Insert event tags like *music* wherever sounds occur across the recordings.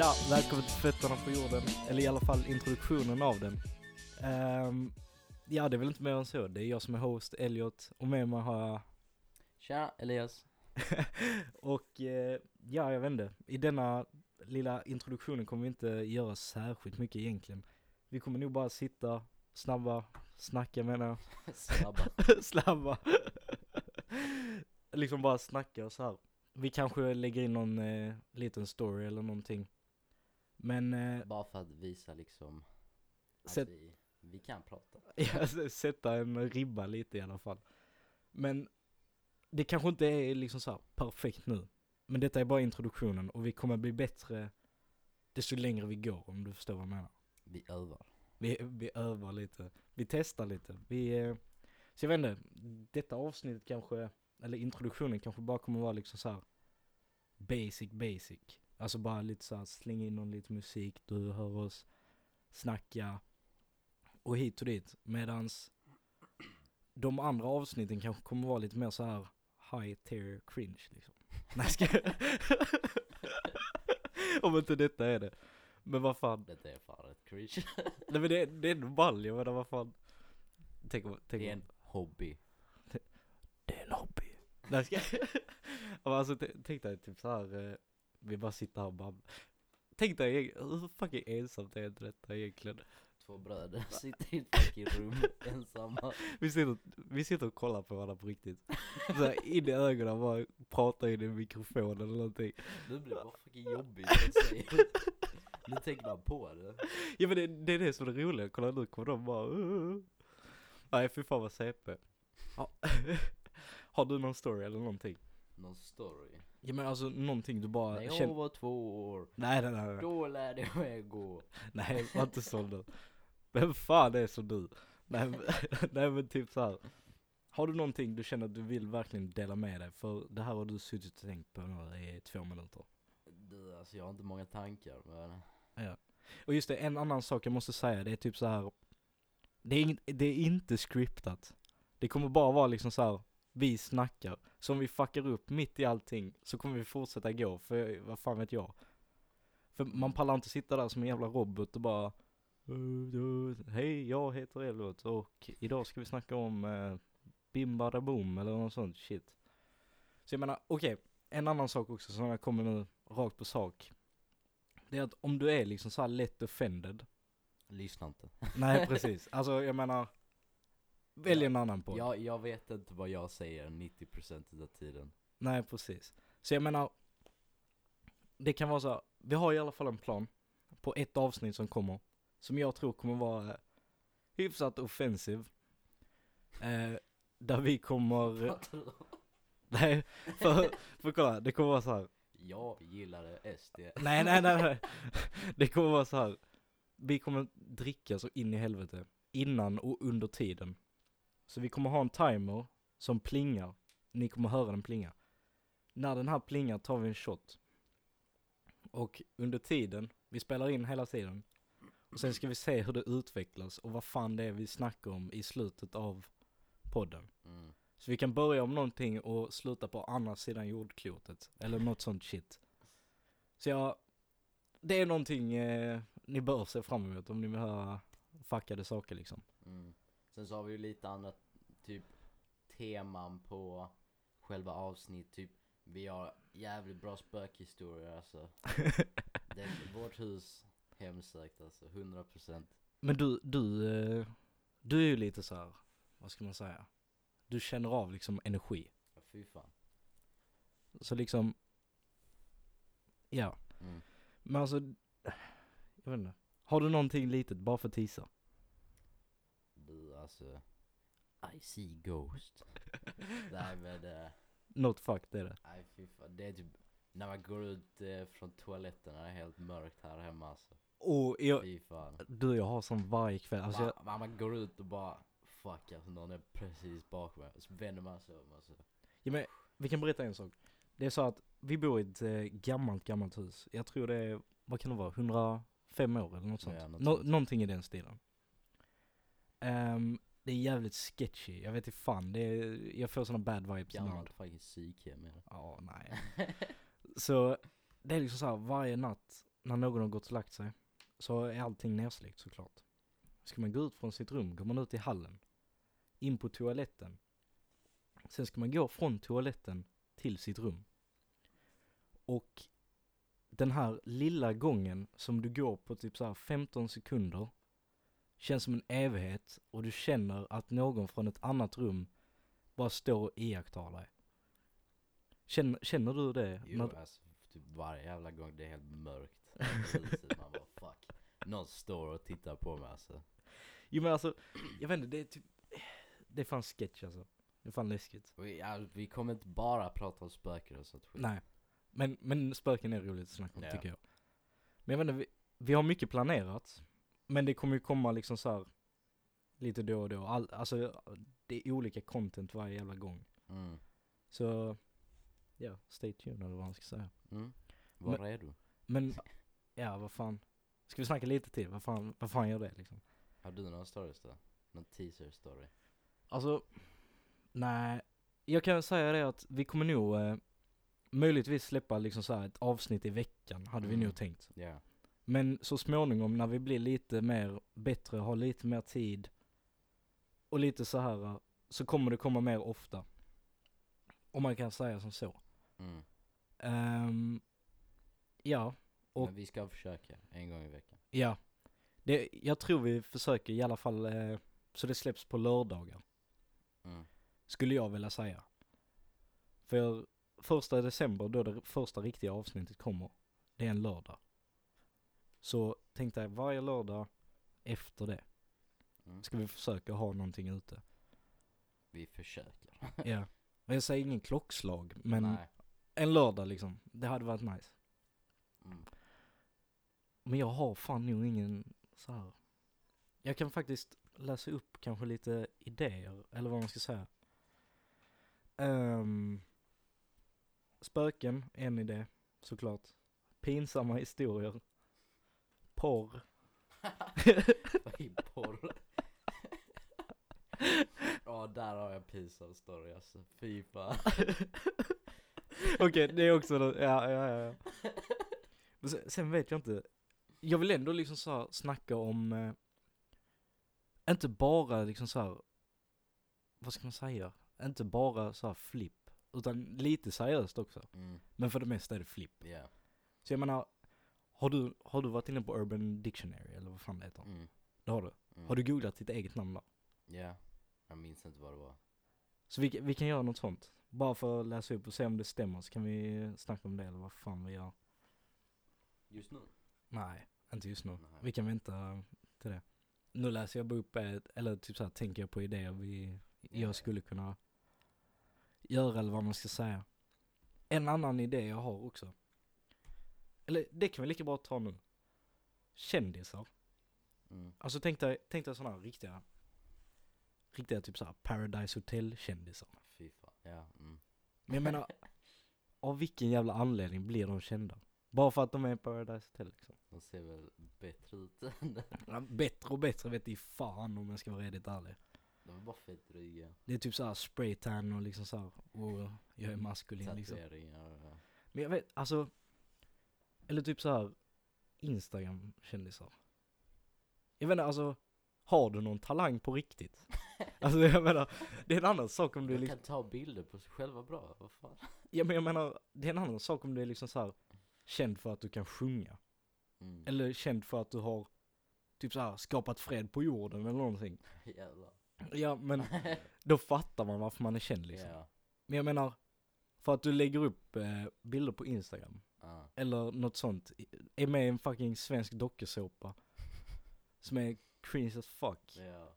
Tja, välkommen till Fötterna på jorden, eller i alla fall introduktionen av den. Ehm, ja, det är väl inte mer än så. Det är jag som är host, Elliot, och med mig har jag... Tja, Elias. *laughs* och eh, ja, jag vet inte. I denna lilla introduktionen kommer vi inte göra särskilt mycket egentligen. Vi kommer nog bara sitta, snabba, snacka menar jag. *laughs* Snabba. *laughs* Slabba. liksom bara snacka och så här. Vi kanske lägger in någon eh, liten story eller någonting. Men eh, Bara för att visa liksom att Sätt- vi, vi kan prata. *laughs* ja, sätta en ribba lite i alla fall. Men det kanske inte är liksom så perfekt nu. Men detta är bara introduktionen och vi kommer bli bättre desto längre vi går om du förstår vad jag menar. Vi övar. Vi, vi övar lite, vi testar lite. Vi, eh, så jag vet inte, detta avsnittet kanske, eller introduktionen kanske bara kommer vara liksom så här basic basic. Alltså bara lite så här slänga in någon lite musik, du hör oss snacka och hit och dit. Medans de andra avsnitten kanske kommer vara lite mer så här high tier cringe liksom. *laughs* Nej ska *laughs* Om inte detta är det. Men vad fan. Detta är fan rätt cringe. *laughs* Nej men det, det är ändå ball, jag menar vad fan. Tänk om, tänk Det är en hobby. Det är en hobby. Nej ska alltså tänk dig typ så här. Vi bara sitter här och bara. Tänk dig hur fucking ensamt är inte detta egentligen? Två bröder sitter i ett fucking rum ensamma. Vi sitter, vi sitter och kollar på varandra på riktigt. Så här, in i ögonen och bara pratar in i en mikrofon eller någonting. Nu blir det bara fucking jobbigt. Nu tänker man på det. Ja men det, det är det som är det roliga, kolla nu kommer de bara uh. Nej fy fan vad CP. *laughs* Har du någon story eller någonting? Någon story. Ja men alltså någonting du bara När jag känner var två år, Nej nej nej nej, då lärde jag mig gå. nej var inte så nu Vem fan är som du? Nej men, *laughs* nej men typ så här. Har du någonting du känner att du vill verkligen dela med dig? För det här har du suttit och tänkt på nu i två minuter Du, alltså jag har inte många tankar men Ja Och just det, en annan sak jag måste säga det är typ så här. Det är, ing- det är inte scriptat Det kommer bara vara liksom så här. Vi snackar, så om vi fuckar upp mitt i allting så kommer vi fortsätta gå, för vad fan vet jag? För man pallar inte sitta där som en jävla robot och bara "Eh, eh, Hej, jag heter Elliot och idag ska vi snacka om uh, Bim boom eller något sånt shit Så jag menar, okej, en annan sak också som jag kommer nu rakt på sak Det är att om du är liksom så här lätt offended lyssna inte. Nej *laughs* precis, alltså jag menar Välj en annan podd Jag, jag vet inte vad jag säger 90% av tiden. Nej precis. Så jag menar, det kan vara så här, vi har i alla fall en plan på ett avsnitt som kommer, som jag tror kommer vara eh, hyfsat offensiv. Eh, där vi kommer, *laughs* nej, för, för kolla, det kommer vara så här. Jag gillade SD. nej nej nej nej, det kommer vara så här. vi kommer dricka så in i helvete, innan och under tiden. Så vi kommer ha en timer som plingar, ni kommer höra den plinga. När den här plingar tar vi en shot. Och under tiden, vi spelar in hela tiden. Och sen ska vi se hur det utvecklas och vad fan det är vi snackar om i slutet av podden. Mm. Så vi kan börja om någonting och sluta på andra sidan jordklotet. Eller något sånt shit. Så jag, det är någonting eh, ni bör se fram emot om ni vill höra fuckade saker liksom. Mm. Sen så har vi ju lite andra typ teman på själva avsnitt, typ vi har jävligt bra spökhistorier alltså. *laughs* Det, vårt hus, hemsökt alltså, 100% Men du, du, eh, du är ju lite så här, vad ska man säga? Du känner av liksom energi. Ja, Fy fan. Så liksom, ja. Mm. Men alltså, jag vet inte. Har du någonting litet bara för tisa? Alltså, I see ghost. *laughs* Nej men, eh, Något fuck det är det. nej fy fan. Det är typ när man går ut eh, från toaletten när det är helt mörkt här hemma alltså. Och jag, Fy fan. du jag har som varje kväll, alltså jag, man, man går ut och bara Fuck alltså någon är precis bakom mig. Så vänder man sig om alltså. ja, men vi kan berätta en sak. Det är så att vi bor i ett eh, gammalt, gammalt hus. Jag tror det är, vad kan det vara, 105 år eller något sånt. Ja, något Nå- sånt. Någonting i den stilen. Ehm, det är jävligt sketchy, jag vet inte fan, det är, jag får såna bad vibes ibland. Gammalt fucking psykhem är det. Ja, nej. *laughs* Så det är liksom så här varje natt när någon har gått och lagt sig, så är allting nersläckt såklart. Ska man gå ut från sitt rum, går man ut i hallen, in på toaletten. Sen ska man gå från toaletten till sitt rum. Och den här lilla gången som du går på typ så här 15 sekunder känns som en evighet och du känner att någon från ett annat rum bara står och iakttar dig. Känner, känner du det? Jo, När- alltså typ varje jävla gång det är helt mörkt huset, man bara fuck. Någon står och tittar på mig alltså. Jo men alltså, jag vet inte, det är typ, det är fan sketch alltså. Det är fan läskigt. Vi, ja, vi kommer inte bara prata om spöken och sånt skit. Nej. Men, men spöken är roligt att snacka om Ja. tycker jag. Men jag vet inte, vi, vi har mycket planerat. Men det kommer ju komma liksom så här lite då och då. All, alltså det är olika content varje jävla gång. Mm. Så, ja, stay tuned eller vad man ska säga. Mm. Var Men- redo. Men, ja vad fan. Ska vi snacka lite till? Vad fan, vad fan gör det liksom? Har du någon stories då? Någon teaser story? Alltså, nej. Jag kan säga det att vi kommer nog eh, möjligtvis släppa liksom så här ett avsnitt i veckan, hade vi Mm. nog tänkt. Ja. Men så småningom när vi blir lite mer bättre, har lite mer tid och lite så här så kommer det komma mer ofta. Om man kan säga som så. Mm. Ehm, ja, Och- Men vi ska försöka en gång i veckan. ja. Det, jag tror vi försöker i alla fall eh, så det släpps på lördagar. Mm. Skulle jag vilja säga. För första december då det första riktiga avsnittet kommer, det är en lördag. Så tänkte jag varje lördag efter det Mm. ska vi försöka ha någonting ute. Vi försöker. *laughs* Ja. Och jag säger ingen klockslag, men Nej. en lördag liksom. Det hade varit nice. Mm. Men jag har fan nog ingen så här. Jag kan faktiskt läsa upp kanske lite idéer, eller vad man ska säga. Ehm, spöken, en idé, såklart. Pinsamma historier. Porr. *laughs* Vad i porr? Ja, där har jag pinsam story alltså. Fy fan. *laughs* Okej, det är också något, ja, ja, ja, ja. Men sen, sen vet jag inte. Jag vill ändå liksom så här snacka om, eh, inte bara liksom så här, vad ska man säga? Inte bara så här flipp, utan lite seriöst också. Mm. Men för det mesta är det flipp. Ja. Så jag menar, har du, har du varit inne på Urban Dictionary eller vad fan det heter? Mm. Det har du. Mm. Har du googlat ditt eget namn där? Ja. Jag minns inte vad det var. Så vi, vi kan göra något sånt. Bara för att läsa upp och se om det stämmer så kan vi snacka om det eller vad fan vi gör. Just nu? Nej, inte just nu. Nej. Vi kan vänta till det. Nu läser jag bara upp, eller typ så här tänker jag på idéer vi, Ja. jag skulle kunna göra eller vad man ska säga. En annan idé jag har också. Eller det kan vi lika bra ta nu. Kändisar. Mm. Alltså tänk dig, tänk dig sådana riktiga, riktiga typ såhär Paradise Hotel kändisar. Fy fan. Ja. Mm. Men jag menar, *laughs* av vilken jävla anledning blir de kända? Bara för att de är i Paradise Hotel liksom. De ser väl bättre ut än Ja, bättre och bättre vet i fan om jag ska vara riktigt ärlig. De är bara fett dryga. Det är typ såhär spraytan och liksom såhär, och jag är maskulin liksom. Och... Men jag vet, alltså, eller typ såhär Instagram-kändisar. Jag vet inte, alltså, har du någon talang på riktigt? *laughs* alltså jag menar, det är en annan sak om du liksom, kan ta bilder på sig själva bra, vad fan. ja men jag menar, det är en annan sak om du är liksom såhär känd för att du kan sjunga. Mm. Eller känd för att du har typ såhär skapat fred på jorden eller någonting. *laughs* Jävlar. Ja men *laughs* då fattar man varför man är känd liksom. Ja. Men jag menar, för att du lägger upp eh, bilder på Instagram, Ja. eller något sånt, är med i en fucking svensk dokusåpa, *laughs* som är cringe as fuck. Ja.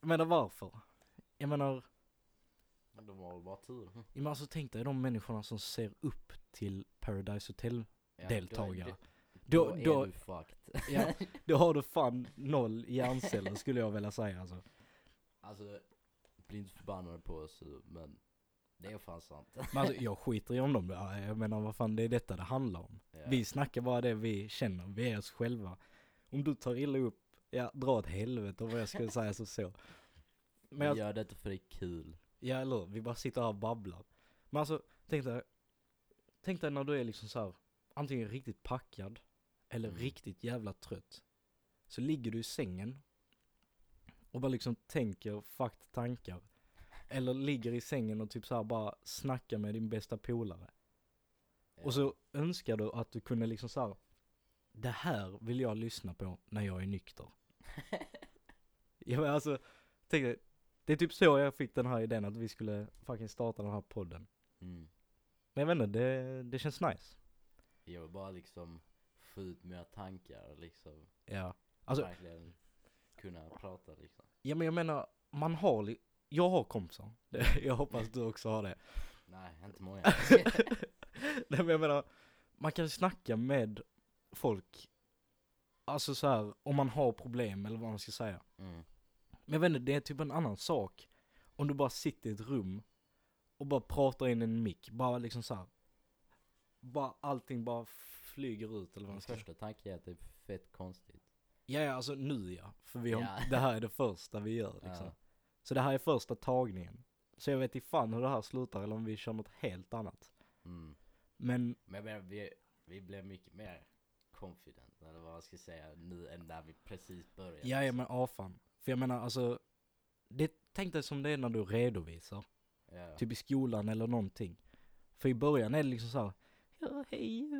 Jag menar varför? Jag menar, Men de har väl bara tur. jag menar alltså tänk dig de människorna som ser upp till Paradise Hotel Ja, deltagare. Då, Då- då, är du fucked. Ja, då har du fan *laughs* noll hjärnceller skulle jag vilja säga alltså. Alltså, bli inte förbannade på oss men det är fan sant. Men alltså jag skiter i om dem, Ja, jag menar vad fan det är detta det handlar om. Ja. Vi snackar bara det vi känner, vi är oss själva. Om du tar illa upp, ja dra åt helvete vad jag skulle säga så så. Men Vi jag, gör detta för det är kul. ja eller vi bara sitter här och babblar. Men alltså, tänk dig, tänk dig när du är liksom så här, antingen riktigt packad, eller Mm. riktigt jävla trött, så ligger du i sängen och bara liksom tänker fucked tankar. Eller ligger i sängen och typ så här bara snackar med din bästa polare. Och så önskar du att du kunde liksom så här. Det här vill jag lyssna på när jag är nykter. *laughs* Ja men alltså, tänk dig, det är typ så jag fick den här idén att vi skulle fucking starta den här podden. Mm. Men jag vet inte, det, det känns nice. Jag vill bara liksom få ut mina tankar och liksom Ja. Alltså, verkligen kunna prata liksom. ja men jag menar, man har li- jag har kompisar. *laughs* Jag hoppas du också har det. Nej, inte många. *laughs* Nej men jag menar, man kan snacka med folk, alltså så här, om man har problem eller vad man ska säga. Mm. Men jag vet inte, det är typ en annan sak om du bara sitter i ett rum och bara pratar in en mick, bara liksom så här. Bara allting bara flyger ut eller vad man ska första tanke är att det är fett konstigt. Ja, ja alltså nu ja, för vi har, Ja. *laughs* det här är det första vi gör liksom. Ja. Så det här är första tagningen. Så jag vet inte fan hur det här slutar eller om vi kör något helt annat. Mm. Men Men jag menar, vi, vi blev mycket mer confident, eller vad man ska säga, nu än när vi precis började. ja, ja men ja fan. För jag menar alltså, det, tänk dig som det är när du redovisar. Ja. Typ i skolan eller någonting. För i början är det liksom så här, ja hej.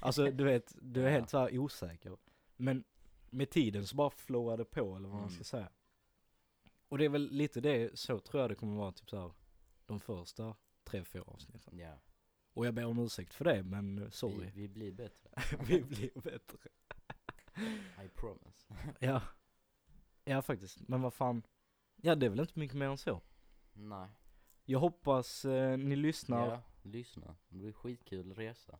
Alltså du vet, du är *laughs* Ja. helt så här osäker. Men med tiden så bara flowar det på eller vad man Mm. ska säga. Och det är väl lite det, så tror jag det kommer vara typ så här de första tre, fyra avsnitten. ja. Och jag ber om ursäkt för det, men sorry. Vi, vi blir bättre. *laughs* Vi, blir bättre. I promise. *laughs* Ja. Ja faktiskt, men vad fan. Ja det är väl inte mycket mer än så. Nej. Jag hoppas eh, ni lyssnar. Ja, lyssna. Det blir skitkul resa.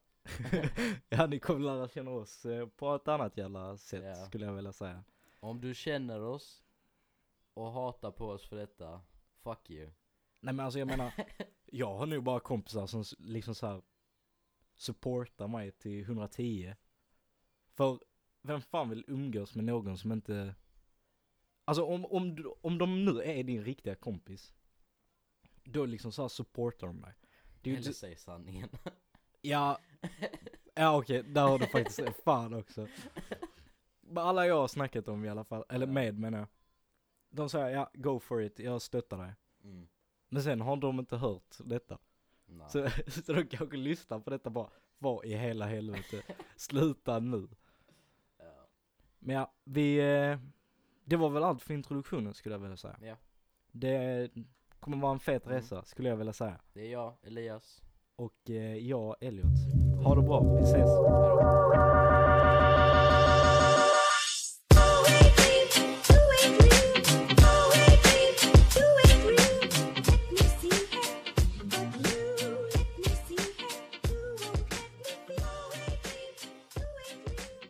*laughs* ja ni kommer lära känna oss eh, på ett annat jävla sätt Ja. skulle jag vilja säga. Om du känner oss och hatar på oss för detta, fuck you. Nej men alltså jag menar, *laughs* jag har nog bara kompisar som liksom så här supportar mig till 110. För vem fan vill umgås med någon som inte, alltså om, om, om de nu är din riktiga kompis, då liksom så här supportar de dig. Eller inte, säg sanningen. *laughs* ja, ja okej, där har du faktiskt *laughs* fan också. Alla jag har snackat om i alla fall, eller med menar jag. De säger ja, go for it, jag stöttar dig. Mm. Men sen har de inte hört detta. Nej. Så, *laughs* så de kanske lyssnar på detta bara, vad i hela helvete, sluta nu. Ja. Men ja, vi, eh, det var väl allt för introduktionen skulle jag vilja säga. ja, Det kommer vara en fet Mm. resa skulle jag vilja säga. det är jag, Elias. Och eh, jag, Elliot. Ha det bra, vi ses. Hejdå.